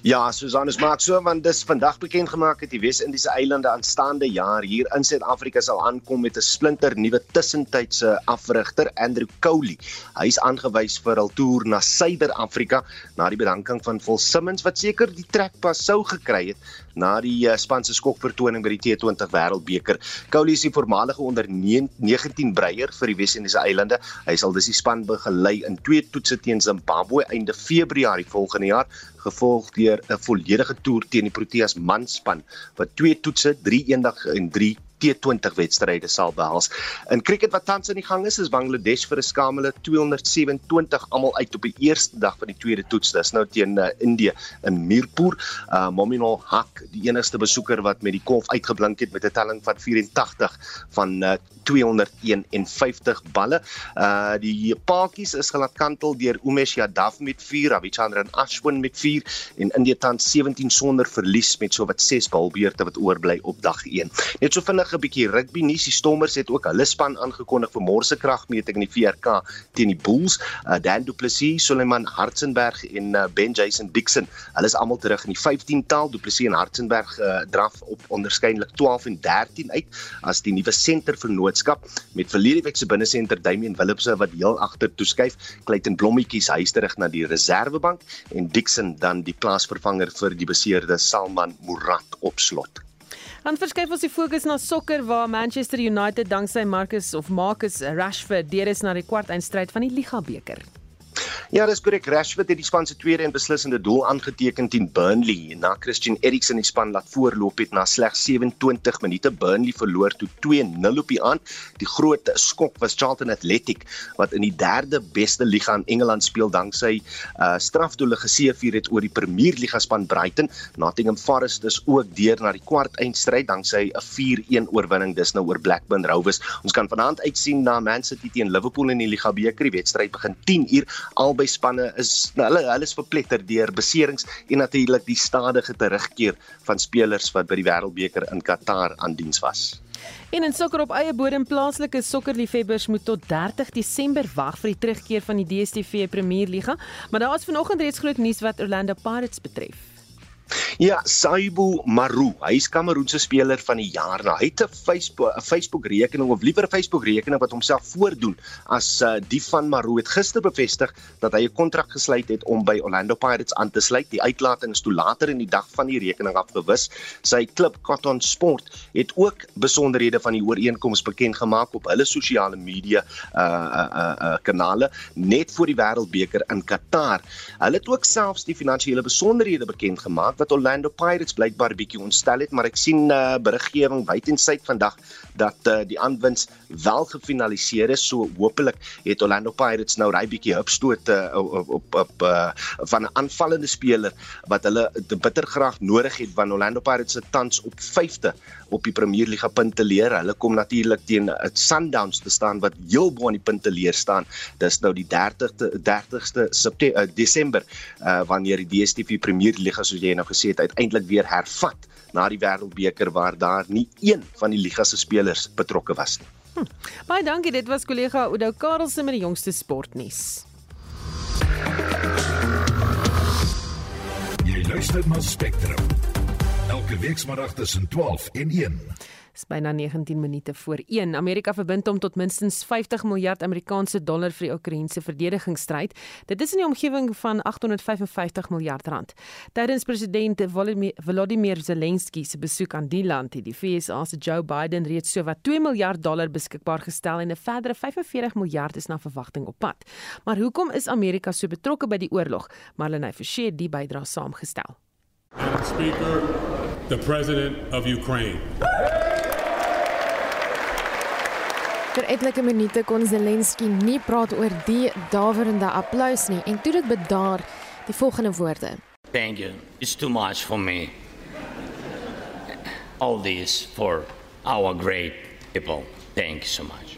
Ja, Susan, ons maak so want dis vandag bekend gemaak dat die Wes-Indiese eilande aanstaande jaar hier in Suid-Afrika sal aankom met 'n splinter nuwe tussentydse afrigter, Andrew Cowley. Hy is aangewys vir hul toer na Suider-Afrika na die bedanking van Phil Simmons wat seker die trekpas sou gekry het na die uh, span se skokvertoning by die T20 Wêreldbeker. Cowley is die voormalige onder 19 breier vir die Wes-Indiese eilande. Hy sal dus die span begelei in twee toetse teen Zimbabwe einde Februarie volgende jaar, gevolg deur 'n volledige toer teen die Proteas manspan wat twee toetse, 3 eendag en 3 T20 wedstryde sal behels. In cricket wat tans aan die gang is, is Bangladesh vir 'n skamele 227 almal uit op die eerste dag van die tweede toets. Dis nou teen uh, Indië in Mirpur. Uh Mominul Haq, die enigste besoeker wat met die kolf uitgeblink het met 'n telling van 84 van uh, 251 balle. Uh die Pakies is gelaat kantel deur Umesh Yadav met 4, Ravichandran Ashwin met 4 en India tans 17 sonder verlies met sowat 6 balbeurte wat oorbly op dag 1. Net so vinnig 'n bietjie rugby nuus. Die Stormers het ook hulle span aangekondig vir môre se kragmeting in die VRK teen die Bulls. Uh, Dan Du Plessis, Suleiman Hartzenberg en uh, Ben Jason Dixon. Hulle is almal terug in die 15-tal. Du Plessis en Hartzenberg uh, draf op onderskeidelik 12 en 13 uit as die nuwe senter vir noodskap met verlede week se binnesenter Damian Willemse wat heel agter toeskuif. Clayton Blommetjies huis terug na die reservebank en Dixon dan die plaasvervanger vir die beseerde Salman Murat op slot. Dan verskuif ons die fokus na sokker waar Manchester United danksy Marcus of Marcus Rashford deur is na die kwartfinale van die Liga beker. Ja, dis korrek. Rashford het die span se tweede en beslissende doel aangeteken teen Burnley na Christian Eriksen die span laat voorloop het na slegs 27 minute. Burnley verloor toe 2-0 op die aand. Die groot skok was Charlton Athletic wat in die derde beste liga in Engeland speel danksy uh strafdoele geseëvier het oor die Premier Liga span Brighton. Nottingham Forest is ook deur na die kwart eindstryd danksy 'n 4-1 oorwinning dis nou oor Blackburn Rovers. Ons kan vanaand uitsien na Man City teen Liverpool in die Liga beker. Die wedstryd begin 10 uur albei spanne is nou, hulle hulle is verpletter deur beserings en natuurlik die stadige terugkeer van spelers wat by die Wêreldbeker in Qatar aan diens was. En in sokker op eie bodem plaaslike sokkerliefhebbers moet tot 30 Desember wag vir die terugkeer van die DStv Premierliga, maar daar is vanoggend reeds groot nuus wat Orlando Pirates betref. Ja, Saibu Maru, hy is Kameroense speler van die jaar. Nou, hy het 'n Facebook Facebook rekening of liewer 'n Facebook rekening wat homself voordoen as uh, die van Maru het gister bevestig dat hy 'n kontrak gesluit het om by Orlando Pirates aan te sluit. Die uitlating is toe later in die dag van die rekening afgewis. Sy klub Cotton Sport het ook besonderhede van die ooreenkoms bekend gemaak op hulle sosiale media uh uh, uh kanale net voor die Wêreldbeker in Qatar. Hulle het ook selfs die finansiële besonderhede bekend gemaak wat Orlando Pirates blykbaar bietjie ontstel het, maar ek sien uh, beriggewing wyd en suid vandag dat uh, die aanwins wel gefinaliseer is. So hopelik het Orlando Pirates nou daai bietjie hupstoot uh, op op, op van 'n aanvallende speler wat hulle te bitter graag nodig het want Orlando Pirates se tans op 5de op die Premier Liga punte leer. Hulle kom natuurlik teen 'n Sundowns te staan wat heel bo aan die punte leer staan. Dis nou die 30ste 30ste September uh, wanneer die DStv Premier Liga soos jy nou gesê het uiteindelik weer hervat na die Wêreldbeker waar daar nie een van die liga se spelers betrokke was nie. Hm. Baie dankie, dit was kollega Oudo Karelse met die jongste sportnuus. Jy luister na Spectrum. Elke week saterdag tussen 12 en 1. Dis byna 19 minute voor 1. Amerika verbind hom tot minstens 50 miljard Amerikaanse dollar vir die Oekraïense verdedigingsstryd. Dit is in die omgewing van 855 miljard rand. Tydens president Volodymyr Zelensky se besoek aan die land het die VSA se Joe Biden reeds sowat 2 miljard dollar beskikbaar gestel en 'n verdere 45 miljard is na verwagting op pad. Maar hoekom is Amerika so betrokke by die oorlog? Marlene Forsie het die bydrae saamgestel. Madam Speaker, the President of Ukraine. Vir etlike minute kon Zelensky nie praat oor die daverende applous nie en toe dit bedaar die volgende woorde. Thank you. It's too much for me. All this for our great people. Thank you so much.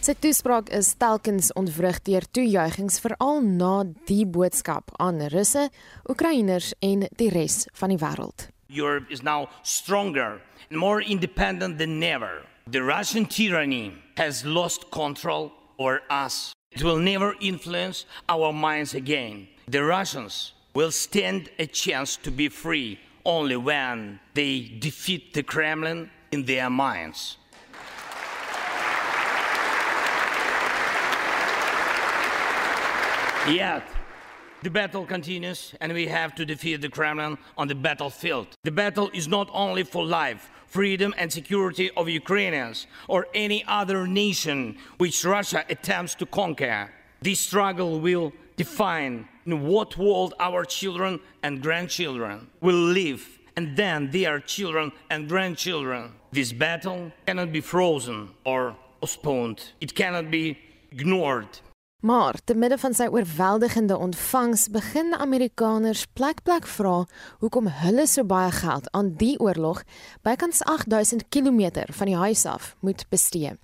Sy toespraak is telkens ontwrig deur toejuigings veral na die boodskap aan Russe, Oekraïners en die res van die wêreld. Europe is now stronger and more independent than ever. The Russian tyranny has lost control over us. It will never influence our minds again. The Russians will stand a chance to be free only when they defeat the Kremlin in their minds. Yet, the battle continues, and we have to defeat the Kremlin on the battlefield. The battle is not only for life, freedom and security of Ukrainians or any other nation which Russia attempts to conquer. This struggle will define in what world our children and grandchildren will live and then their children and grandchildren. This battle cannot be frozen or postponed. It cannot be ignored. Maar te midde van sy oorweldigende ontvangs begin Amerikaners plek plek vra hoekom hulle so baie geld aan die oorlog bykans 8000 km van die huis af moet bestee.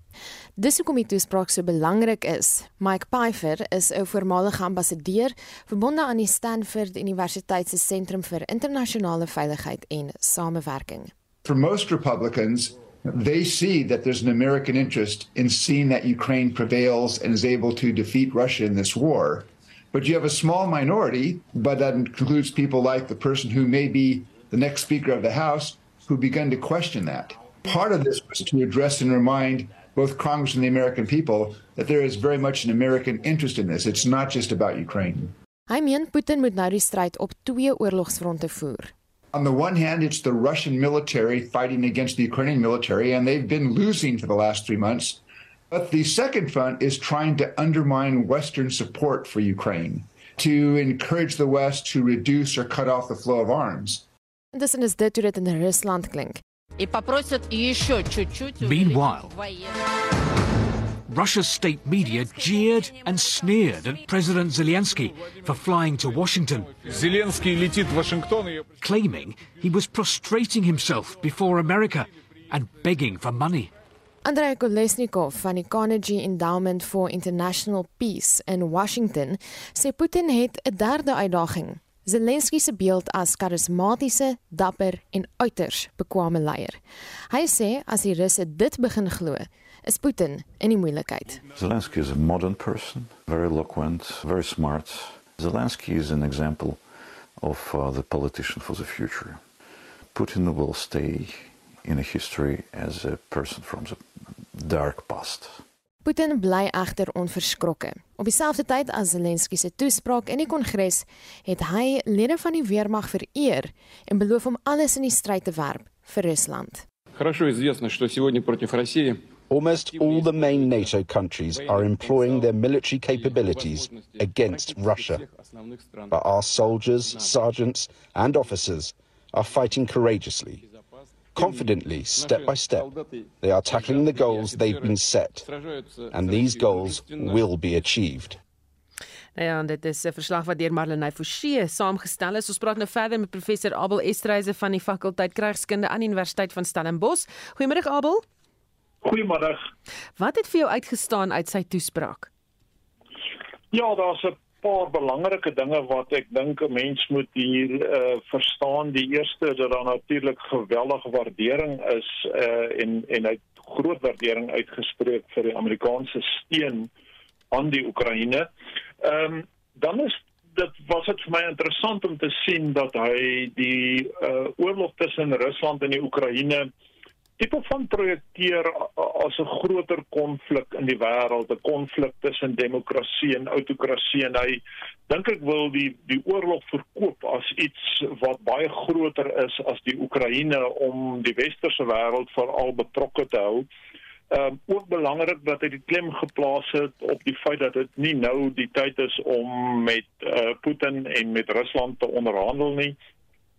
Dis hoekom die toespraak so belangrik is. Mike Pfeiffer is 'n voormalige ambassadeur verbonde aan die Stanford Universiteit se Sentrum vir Internasionale Veiligheid en Samewerking. For most Republicans, they see that there's an American interest in seeing that Ukraine prevails and is able to defeat Russia in this war. But you have a small minority, but that includes people like the person who may be the next Speaker of the House, who begun to question that. Part of this was to address and remind both Congress and the American people that there is very much an American interest in this. It's not just about Ukraine. Hy meen Putin moet nou op twee oorlogsfronte voer. On the one hand, it's the Russian military fighting against the Ukrainian military, and they've been losing for the last three months. But the second front is trying to undermine Western support for Ukraine, to encourage the West to reduce or cut off the flow of arms. Intussen is dit hoe dit in Rusland klink. Meanwhile, Russia's state media jeered and sneered at President Zelensky for flying to Washington, claiming he was prostrating himself before America and begging for money. Andrei Kolesnikov van die Carnegie Endowment for International Peace in Washington sê Putin het 'n derde uitdaging. Zelensky se beeld as karismatiese, dapper en uiters bekwame leier. Hy sê as die Russe dit begin glo, is Putin in die moeilikheid. Zelensky is a modern person, very eloquent, very smart. Zelensky is an example of uh, the politician for the future. Putin will stay in a history as a person from the dark past. Putin bly egter onverskrokke. Op dieselfde tyd as Zelensky se toespraak in die Kongres, het hy lede van die weermag vereer en beloof om alles in die stryd te werp vir Rusland. Хорошо известно, что сегодня против России Almost all the main NATO countries are employing their military capabilities against Russia. But our soldiers, sergeants, and officers are fighting courageously. Confidently, step by step, they are tackling the goals they've been set, and these goals will be achieved. Nou ja, dit is 'n verslag wat deur Marlenae Forsie saamgestel is. Ons praat nou verder met professor Abel Estreise van die fakulteit Krygskunde aan die Universiteit van Stellenbosch. Goeiemôre Abel. Goeiemôre. Wat het vir jou uitgestaan uit sy toespraak? Ja, daar's 'n paar belangrike dinge wat ek dink 'n mens moet hier uh, verstaan. Die eerste dat daar natuurlik geweldige waardering is uh, en en hy groot waardering uitgespreek vir die Amerikaanse steun aan die Oekraïne. Ehm um, dan is dit was dit vir my interessant om te sien dat hy die uh, oorlog tussen Rusland en die Oekraïne uh, tipe van projekteer as 'n groter konflik in die wêreld, 'n konflik tussen demokrasie en autokrasie en hy dink ek wil die die oorlog verkoop as iets wat baie groter is as die Oekraïne om die westerse wêreld veral betrokke te hou. Ehm um, ook belangrik dat hy die klem geplaas het op die feit dat dit nie nou die tyd is om met uh, Putin en met Rusland te onderhandel nie.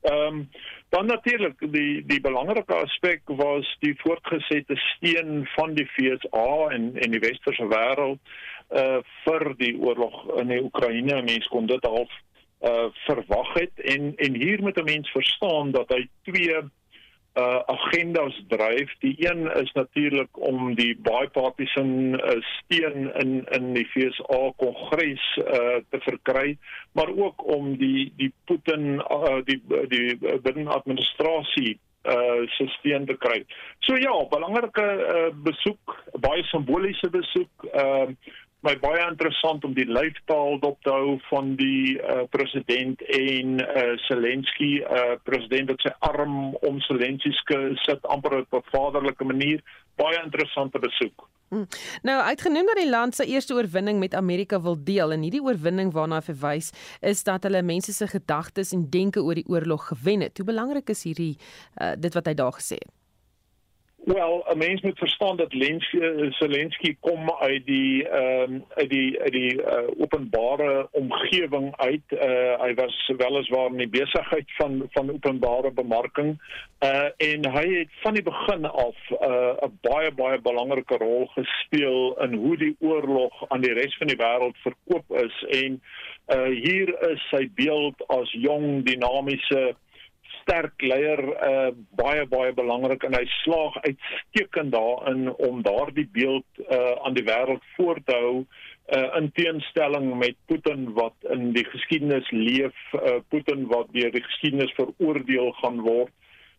Ehm um, dan natuurlik die die belangrike aspek was die voortgesette steun van die FSA en en die westerse wêreld uh vir die oorlog in die Oekraïne. Mense kon dit half uh verwag het en en hier moet 'n mens verstaan dat hy twee uh agendas dryf. Die een is natuurlik om die bipartisan uh, steun in in die FSA Kongres uh te verkry, maar ook om die die Putin uh die die Biden administrasie uh se steun te kry. So ja, belangrike uh, besoek, baie simboliese besoek. Uh my baie interessant om die lyfstaal dop te hou van die uh, president en uh, Zelensky uh, president wat sy arm om Zelensky sit amper op 'n vaderlike manier baie interessante besoek. Hmm. Nou uitgenoem dat die land sy eerste oorwinning met Amerika wil deel en hierdie oorwinning waarna hy verwys is dat hulle mense se gedagtes en denke oor die oorlog gewen het. Hoe belangrik is hierdie uh, dit wat hy daar gesê het? Wel, 'n mens moet verstaan dat Zelensky Zelensky kom uit die ehm um, uit die uit die uh, openbare omgewing uit. Uh, hy was weliswaar in die besigheid van van openbare bemarking. Uh en hy het van die begin af 'n uh, baie baie belangrike rol gespeel in hoe die oorlog aan die res van die wêreld verkoop is en uh hier is sy beeld as jong dinamiese sterk leier uh baie baie belangrik en hy slaag uitstekend daarin om daardie beeld uh aan die wêreld voor te hou uh in teenstelling met Putin wat in die geskiedenis leef uh Putin wat deur die geskiedenis veroordeel gaan word.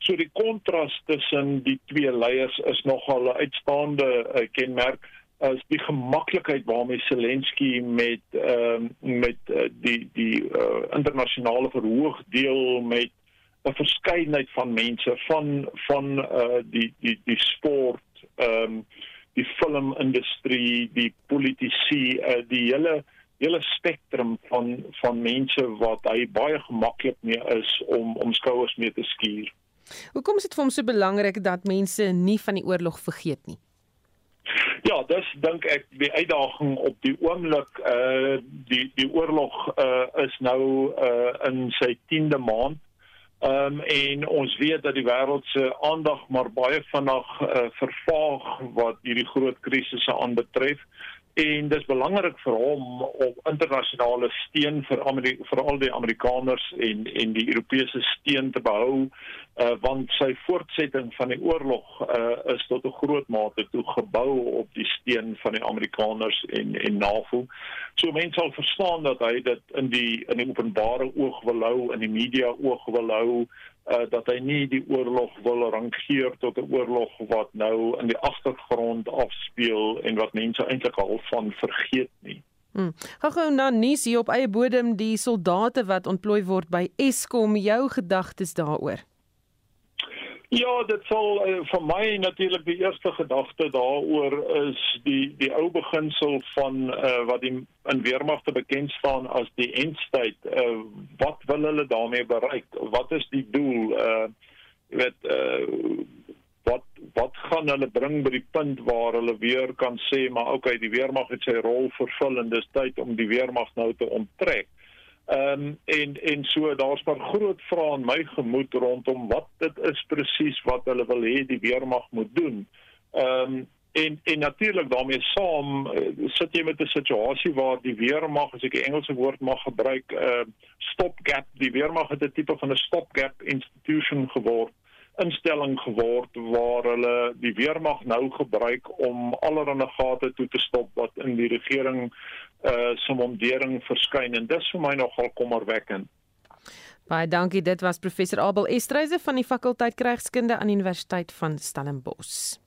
So die kontras tussen die twee leiers is nogal 'n uitstaande uh, kenmerk as die gemaklikheid waarmee Zelensky met ehm uh, met uh, die die uh, internasionale verhoog deel met 'n verskeidenheid van mense van van uh die die die sport ehm um, die filmindustrie, die politici, uh die hele hele spektrum van van mense wat hy baie gemaklik mee is om om skouers mee te skuur. Hoekom is dit vir hom so belangrik dat mense nie van die oorlog vergeet nie? Ja, dis dink ek die uitdaging op die oomblik uh die die oorlog uh is nou uh in sy 10de maand Ehm um, en ons weet dat die wêreld se aandag maar baie vinnig uh, vervaag wat hierdie groot krisisse aanbetref en dis belangrik vir hom om internasionale steun vir Amerika vir al die Amerikaners en en die Europese steun te behou uh, want sy voortsetting van die oorlog uh, is tot 'n groot mate toe gebou op die steun van die Amerikaners en en NAVO. So mense sal verstaan dat hy dit in die in die openbare oog wil hou, in die media oog wil hou, uh, dat hy nie die oorlog wil rangeer tot 'n oorlog wat nou in die agtergrond afspeel en wat mense eintlik al van vergeet nie. Hmm. Gou nou nuus hier op eie bodem die soldate wat ontplooi word by Eskom, jou gedagtes daaroor? Ja, dit sal uh, vir my natuurlik die eerste gedagte daaroor is die die ou beginsel van uh, wat die in weermagte bekend staan as die endstyd. Uh, wat wil hulle daarmee bereik? Wat is die doel? Uh jy weet uh wat wat gaan hulle bring by die punt waar hulle weer kan sê maar okay, die weermag het sy rol vervul en dis tyd om die weermag nou te onttrek. Ehm um, en en so daar's maar groot vrae in my gemoed rondom wat dit is presies wat hulle wil hê die weermag moet doen. Ehm um, en en natuurlik daarmee saam uh, sit jy met 'n situasie waar die weermag as ek 'n Engelse woord mag gebruik, ehm uh, stopgap, die weermag het 'n tipe van 'n stopgap institution geword instelling geword waar hulle die weermag nou gebruik om allerlei gate toe te stop wat in die regering uh se mondering verskyn en dis vir my nogal kommerwekkend. Baie dankie. Dit was professor Abel Estreise van die fakulteit Krygskunde aan Universiteit van Stellenbosch.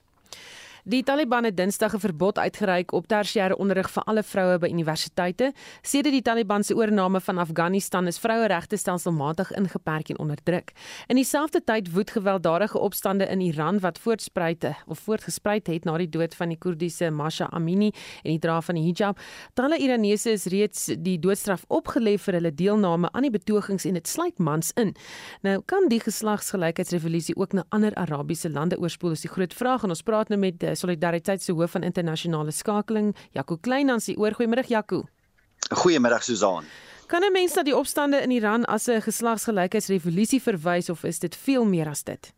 Die Taliban het Dinsdag 'n verbod uitgereik op tersiêre onderrig vir alle vroue by universiteite. Sedert die Taliban se oorneem van Afghanistan is vroueregte stelselmatig ingeperk en onderdruk. In dieselfde tyd woed gewelddadige opstande in Iran wat voortspreite of voortgespruit het na die dood van die Koerdiese Masha Amini en die dra van die hijab. Talle Iranese is reeds die doodstraf opgelê vir hulle deelname aan die betogings en dit sluit mans in. Nou kan die geslagsgelykheidsrevolusie ook na ander Arabiese lande oorspoel is die groot vraag en ons praat nou met Solidariteit se hoof van internasionale skakeling, Jaco Kleinans, die oor goeiemiddag Jaco. Goeiemiddag Susan. Kan 'n mens dat die opstande in Iran as 'n geslagsgelykheidsrevolusie verwys of is dit veel meer as dit?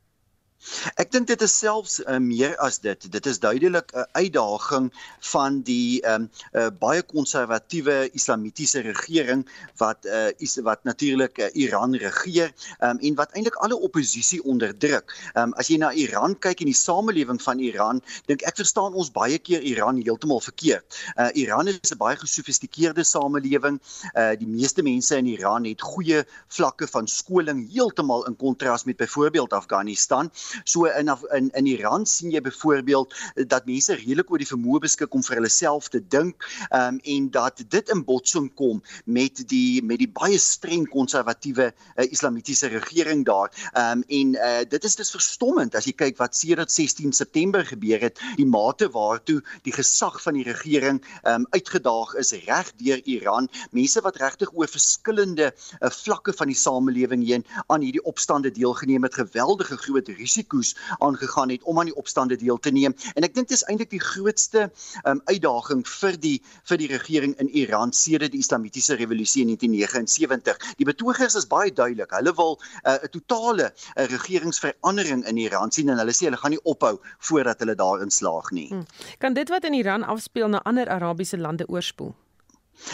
Ek dink dit is selfs uh, meer as dit. Dit is duidelik 'n uh, uitdaging van die ehm um, uh, baie konservatiewe islamitiese regering wat uh, is wat natuurlik uh, Iran regeer um, en wat eintlik alle oppositie onderdruk. Ehm um, as jy na Iran kyk en die samelewing van Iran, dink ek verstaan ons baie keer Iran heeltemal verkeerd. Uh, Iran is 'n baie gesofistikeerde samelewing. Uh, die meeste mense in Iran het goeie vlakke van skoling heeltemal in kontras met byvoorbeeld Afghanistan. So in in in Iran sien jy byvoorbeeld dat mense redelik oor die vermoë beskik om vir hulle self te dink um, en dat dit in botsing kom met die met die baie streng konservatiewe uh, islamitiese regering daar. Um, en uh, dit is dus verstommend as jy kyk wat sedert 16 September gebeur het, die mate waartoe die gesag van die regering um, uitgedaag is reg deur Iran. Mense wat regtig oor verskillende uh, vlakke van die samelewing heen aan hierdie opstande deelgeneem het, geweldige groot risiko risiko's aangegaan het om aan die opstande deel te neem. En ek dink dit is eintlik die grootste um, uitdaging vir die vir die regering in Iran sedert die Islamitiese revolusie in 1979. Die betogers is baie duidelik. Hulle wil uh, 'n uh, totale uh, regeringsverandering in Iran sien en hulle sê hulle gaan nie ophou voordat hulle daarin slaag nie. Hmm. Kan dit wat in Iran afspeel na ander Arabiese lande oorspoel?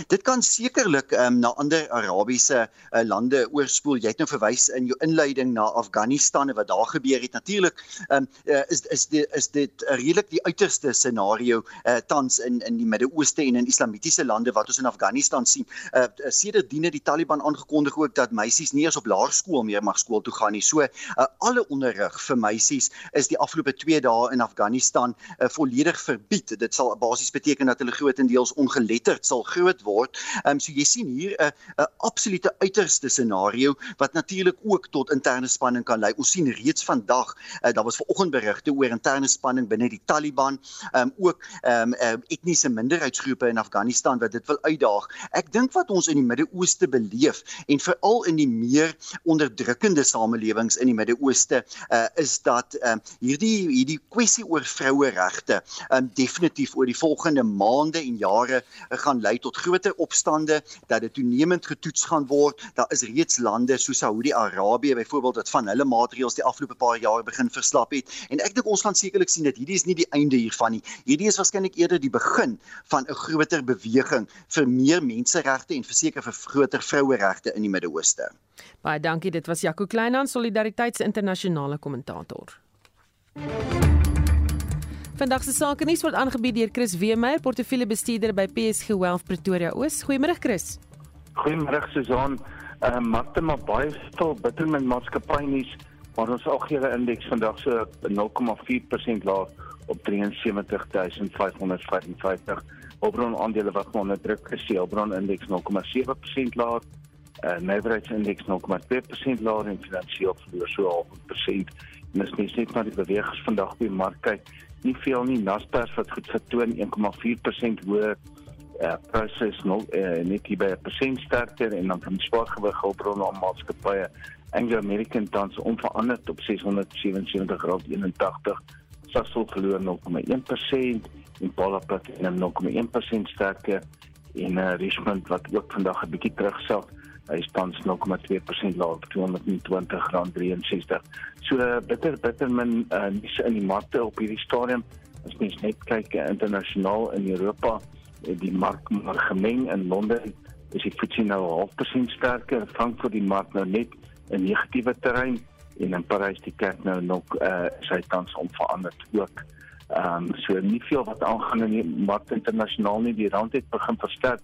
Dit kan sekerlik um, na ander Arabiese uh, lande oorspoel. Jy het nou verwys in jou inleiding na Afghanistan en wat daar gebeur het. Natuurlik um, uh, is is dit is dit uh, redelik die uiterste scenario uh, tans in in die Midde-Ooste en in islamitiese lande wat ons in Afghanistan sien. Uh, Sedert diene die Taliban aangekondig ook dat meisies nie eens op laerskool meer mag skool toe gaan nie. So uh, alle onderrig vir meisies is die afgelope 2 dae in Afghanistan uh, volledig verbied. Dit sal basies beteken dat hulle grootendeels ongeletterd sal groot groot word. Ehm um, so jy sien hier 'n 'n absolute uiterste scenario wat natuurlik ook tot interne spanning kan lei. Ons sien reeds vandag uh, daar was vanoggend berigte oor interne spanning binne die Taliban, ehm um, ook ehm um, uh, etniese minderheidsgroepe in Afghanistan wat dit wil uitdaag. Ek dink wat ons in die Midde-Ooste beleef en veral in die meer onderdrukkende samelewings in die Midde-Ooste uh, is dat ehm um, hierdie hierdie kwessie oor vroueregte ehm um, definitief oor die volgende maande en jare uh, gaan lei tot groter opstande dat dit toenemend getoets gaan word. Daar is reeds lande soos Saudi-Arabië byvoorbeeld wat van hulle maatreëls die afgelope paar jaar begin verslap het. En ek dink ons gaan sekerlik sien dat hierdie is nie die einde hiervan nie. Hierdie is waarskynlik eerder die begin van 'n groter beweging vir meer menseregte en verseker vir groter vroueregte in die Midde-Ooste. Baie dankie, dit was Jaco Kleinhan, Solidariteits internasionale kommentator. Vandag se sake nuus word aangebied deur Chris Weemeyer, portefeuljebestuurder by PSG Wealth Pretoria Oos. Goeiemôre Chris. Goeiemôre Susan. Ehm uh, magte maar baie stil bitter met maatskappy nuus, maar ons algehele indeks vandag so 0,4% laag op 73555. Hulbron aandele wat onder druk is, Hulbron indeks 0,7% laag. Uh, Navrats indeks 0,2% laag en finansiëel verloor so 0,5%. En as mens net na die bewegings vandag by mark kyk, nie veel nie. Naspers wat goed vertoon 1,4% hoër uh, proses nog uh, net by 'n persent sterker en dan van swaargewig hulpbronne aan maatskappye. Anglo American tans onveranderd op 677 rand 81 Sasol verloor 0,1% en Polarplat 0,1% sterker. En uh, Richmond wat ook vandag 'n bietjie terugsak hy staan 0,2% laer op R220.63. So bitter bitter min uh, nuus in die markte op hierdie stadium. As mens net kyk uh, internasionaal in Europa, uh, die mark maar gemeng in Londen is die FTSE nou 0,5% sterker, Frankfurt die mark nou net 'n negatiewe terrein en in Parys die kerk nou nog uh, sy tans onveranderd ook. Ehm um, so nie veel wat aangaan in die mark internasionaal nie. Die rand het begin versterk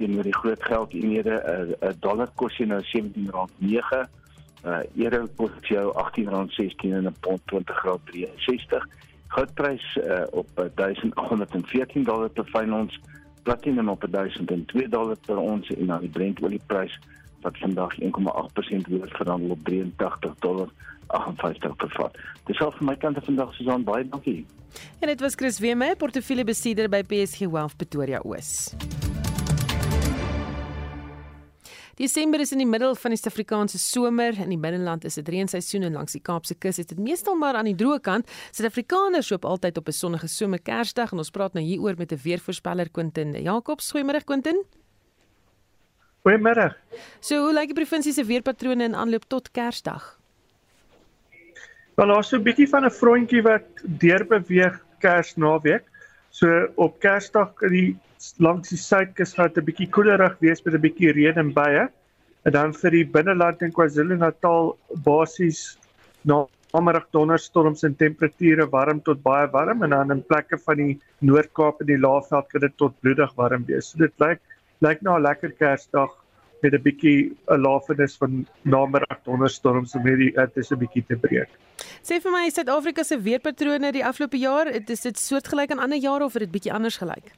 teenoor die groot geld eenhede 'n uh, 'n dollar kos jy nou R17.9 uh euro kos jou R18.16 en 'n pond R20.63 goudprys uh, op 1814 dollar per ons platinum op 1002 dollar per ons en dan die Brent olieprys wat vandag 1,8% hoër verhandel op 83 dollar 58 per vat. Dis al van my kant af vandag Susan baie dankie. En dit was Chris Weeme, portefeuljebestuurder by PSG Wealth Pretoria Oos. Desember is in die middel van die Suid-Afrikaanse somer. In die binneland is dit reenseisoen en langs die Kaapse kus is dit meestal maar aan die droë kant. Suid-Afrikaners loop altyd op 'n sonnige somer Kersdag en ons praat nou hieroor met 'n weervoorspeller Quentin Jacobs. Goeiemôre Quentin. Goeiemôre. So, hoe lyk die provinsie se weerpatrone in aanloop tot Kersdag? Wel, daar's so 'n bietjie van 'n frontjie wat deurbeweeg Kersnaweek. So op Kersdag die langs die suidkus gaan dit 'n bietjie koelerig wees met 'n bietjie reën en baie. En dan vir die binneland en KwaZulu-Natal basies namiddag donderstorms en temperature warm tot baie warm en dan in plekke van die Noord-Kaap en die Laagveld kan dit tot bloedig warm wees. So dit lyk lyk na 'n lekker Kersdag met 'n bietjie 'n lafenis van namiddag donderstorms om hierdie dit is 'n bietjie te breek. Sê vir my, Suid-Afrika se weerpatrone die afgelope jaar, is dit soortgelyk aan ander jare of het dit bietjie anders gelyk?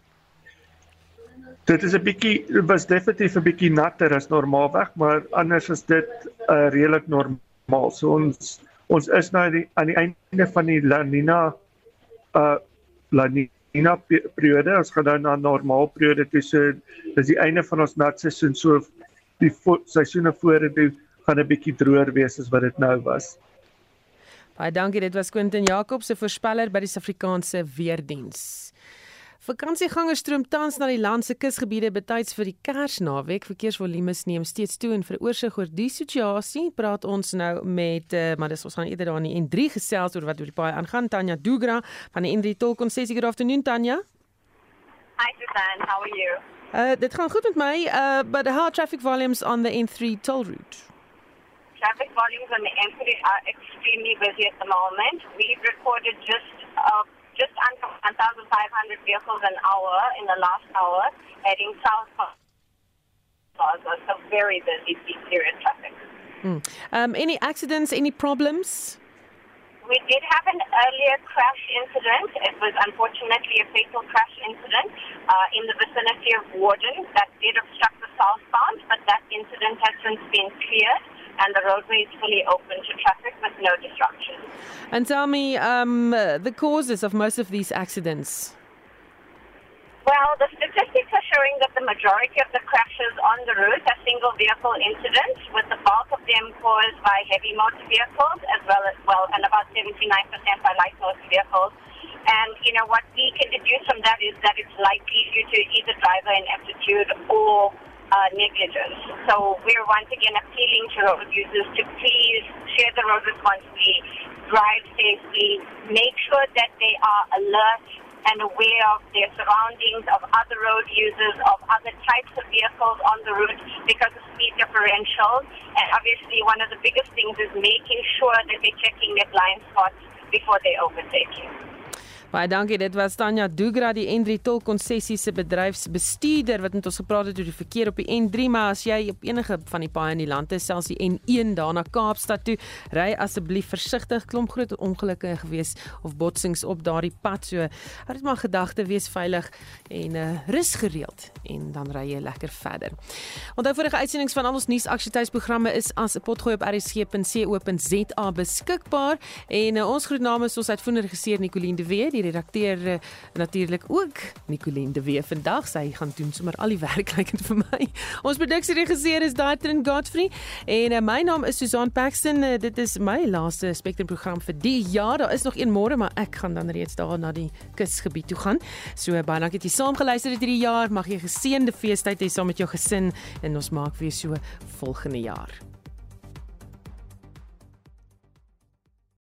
Dit is 'n bietjie was definitief 'n bietjie natter as normaalweg, maar anders is dit 'n uh, redelik normaal. So ons ons is nou die, aan die einde van die La Nina uh La Nina periode. Ons gaan nou na normaal periode toe. So dis die einde van ons nat seisoen. So die vo seisoene vorentoe gaan 'n bietjie droër wees as wat dit nou was. Baie dankie. Dit was Quentin Jacobs se voorspeller by die Suid-Afrikaanse Weerdiens. Vakansiegangers stroom tans na die land se kusgebiede betyds vir die Kersnaweek. Verkeersvolumes neem steeds toe en vir oorsig oor die situasie praat ons nou met uh, maar dis ons gaan eerder daar in die N3 gesels oor wat oor die paai aangaan. Tanya Dugra van die N3 Tol Konsessie. Good afternoon Tanya. Hi Susan, how are you? Uh dit gaan goed met my. Uh but how are traffic volumes on the N3 toll route? Traffic volumes on the N3 are extremely busy at the moment. We've recorded just uh just under 1,500 vehicles an hour in the last hour heading south Gaza. So very busy period traffic. Hmm. Um, any accidents, any problems? We did have an earlier crash incident. It was unfortunately a fatal crash incident uh, in the vicinity of Warden that did obstruct the southbound, but that incident has since been cleared and the roadway is fully open to traffic with no disruption. And tell me um, the causes of most of these accidents. Well, the statistics are showing that the majority of the crashes on the route are single vehicle incidents, with the bulk of them caused by heavy motor vehicles, as well as well, and about 79% by light motor vehicles. And you know what we can deduce from that is that it's likely due to either driver inaptitude or uh, negligence. So we're once again appealing to road users to please share the road responsibly, drive safely, make sure that they are alert and aware of their surroundings, of other road users, of other types of vehicles on the route because of speed differentials. And obviously, one of the biggest things is making sure that they're checking their blind spots before they overtake you. Baie dankie. Dit was Tanya Dugra, die N3 tol konsessie se bedryfsbestuurder wat met ons gepraat het oor die verkeer op die N3, maar as jy op enige van die paaie in die land is, selfs die N1 daarna Kaapstad toe, ry asseblief versigtig. Klomp groot ongelukke gewees of botsings op daardie pad. So, hou dit maar gedagte, wees veilig en uh, rus gereeld en dan ry jy lekker verder. Onthou vorige uitsendings van al ons nuusaktualiteitsprogramme is as 'n potgooi op rsg.co.za beskikbaar en uh, ons groet namens ons uitvoerende regisseur Nicoline de Wet die redakteur uh, natuurlik ook Nicoline de Wee vandag sy gaan doen sommer al die werk lyk dit vir my. Ons produksieregisseur is Daitrin Godfrey en uh, my naam is Susan Paxton. Uh, dit is my laaste Spectrum program vir die jaar. Daar is nog een môre, maar ek gaan dan reeds daar na die kusgebied toe gaan. So baie dankie dat jy saam geluister het hierdie jaar. Mag jy geseënde feestyd hê saam met jou gesin en ons maak weer so volgende jaar.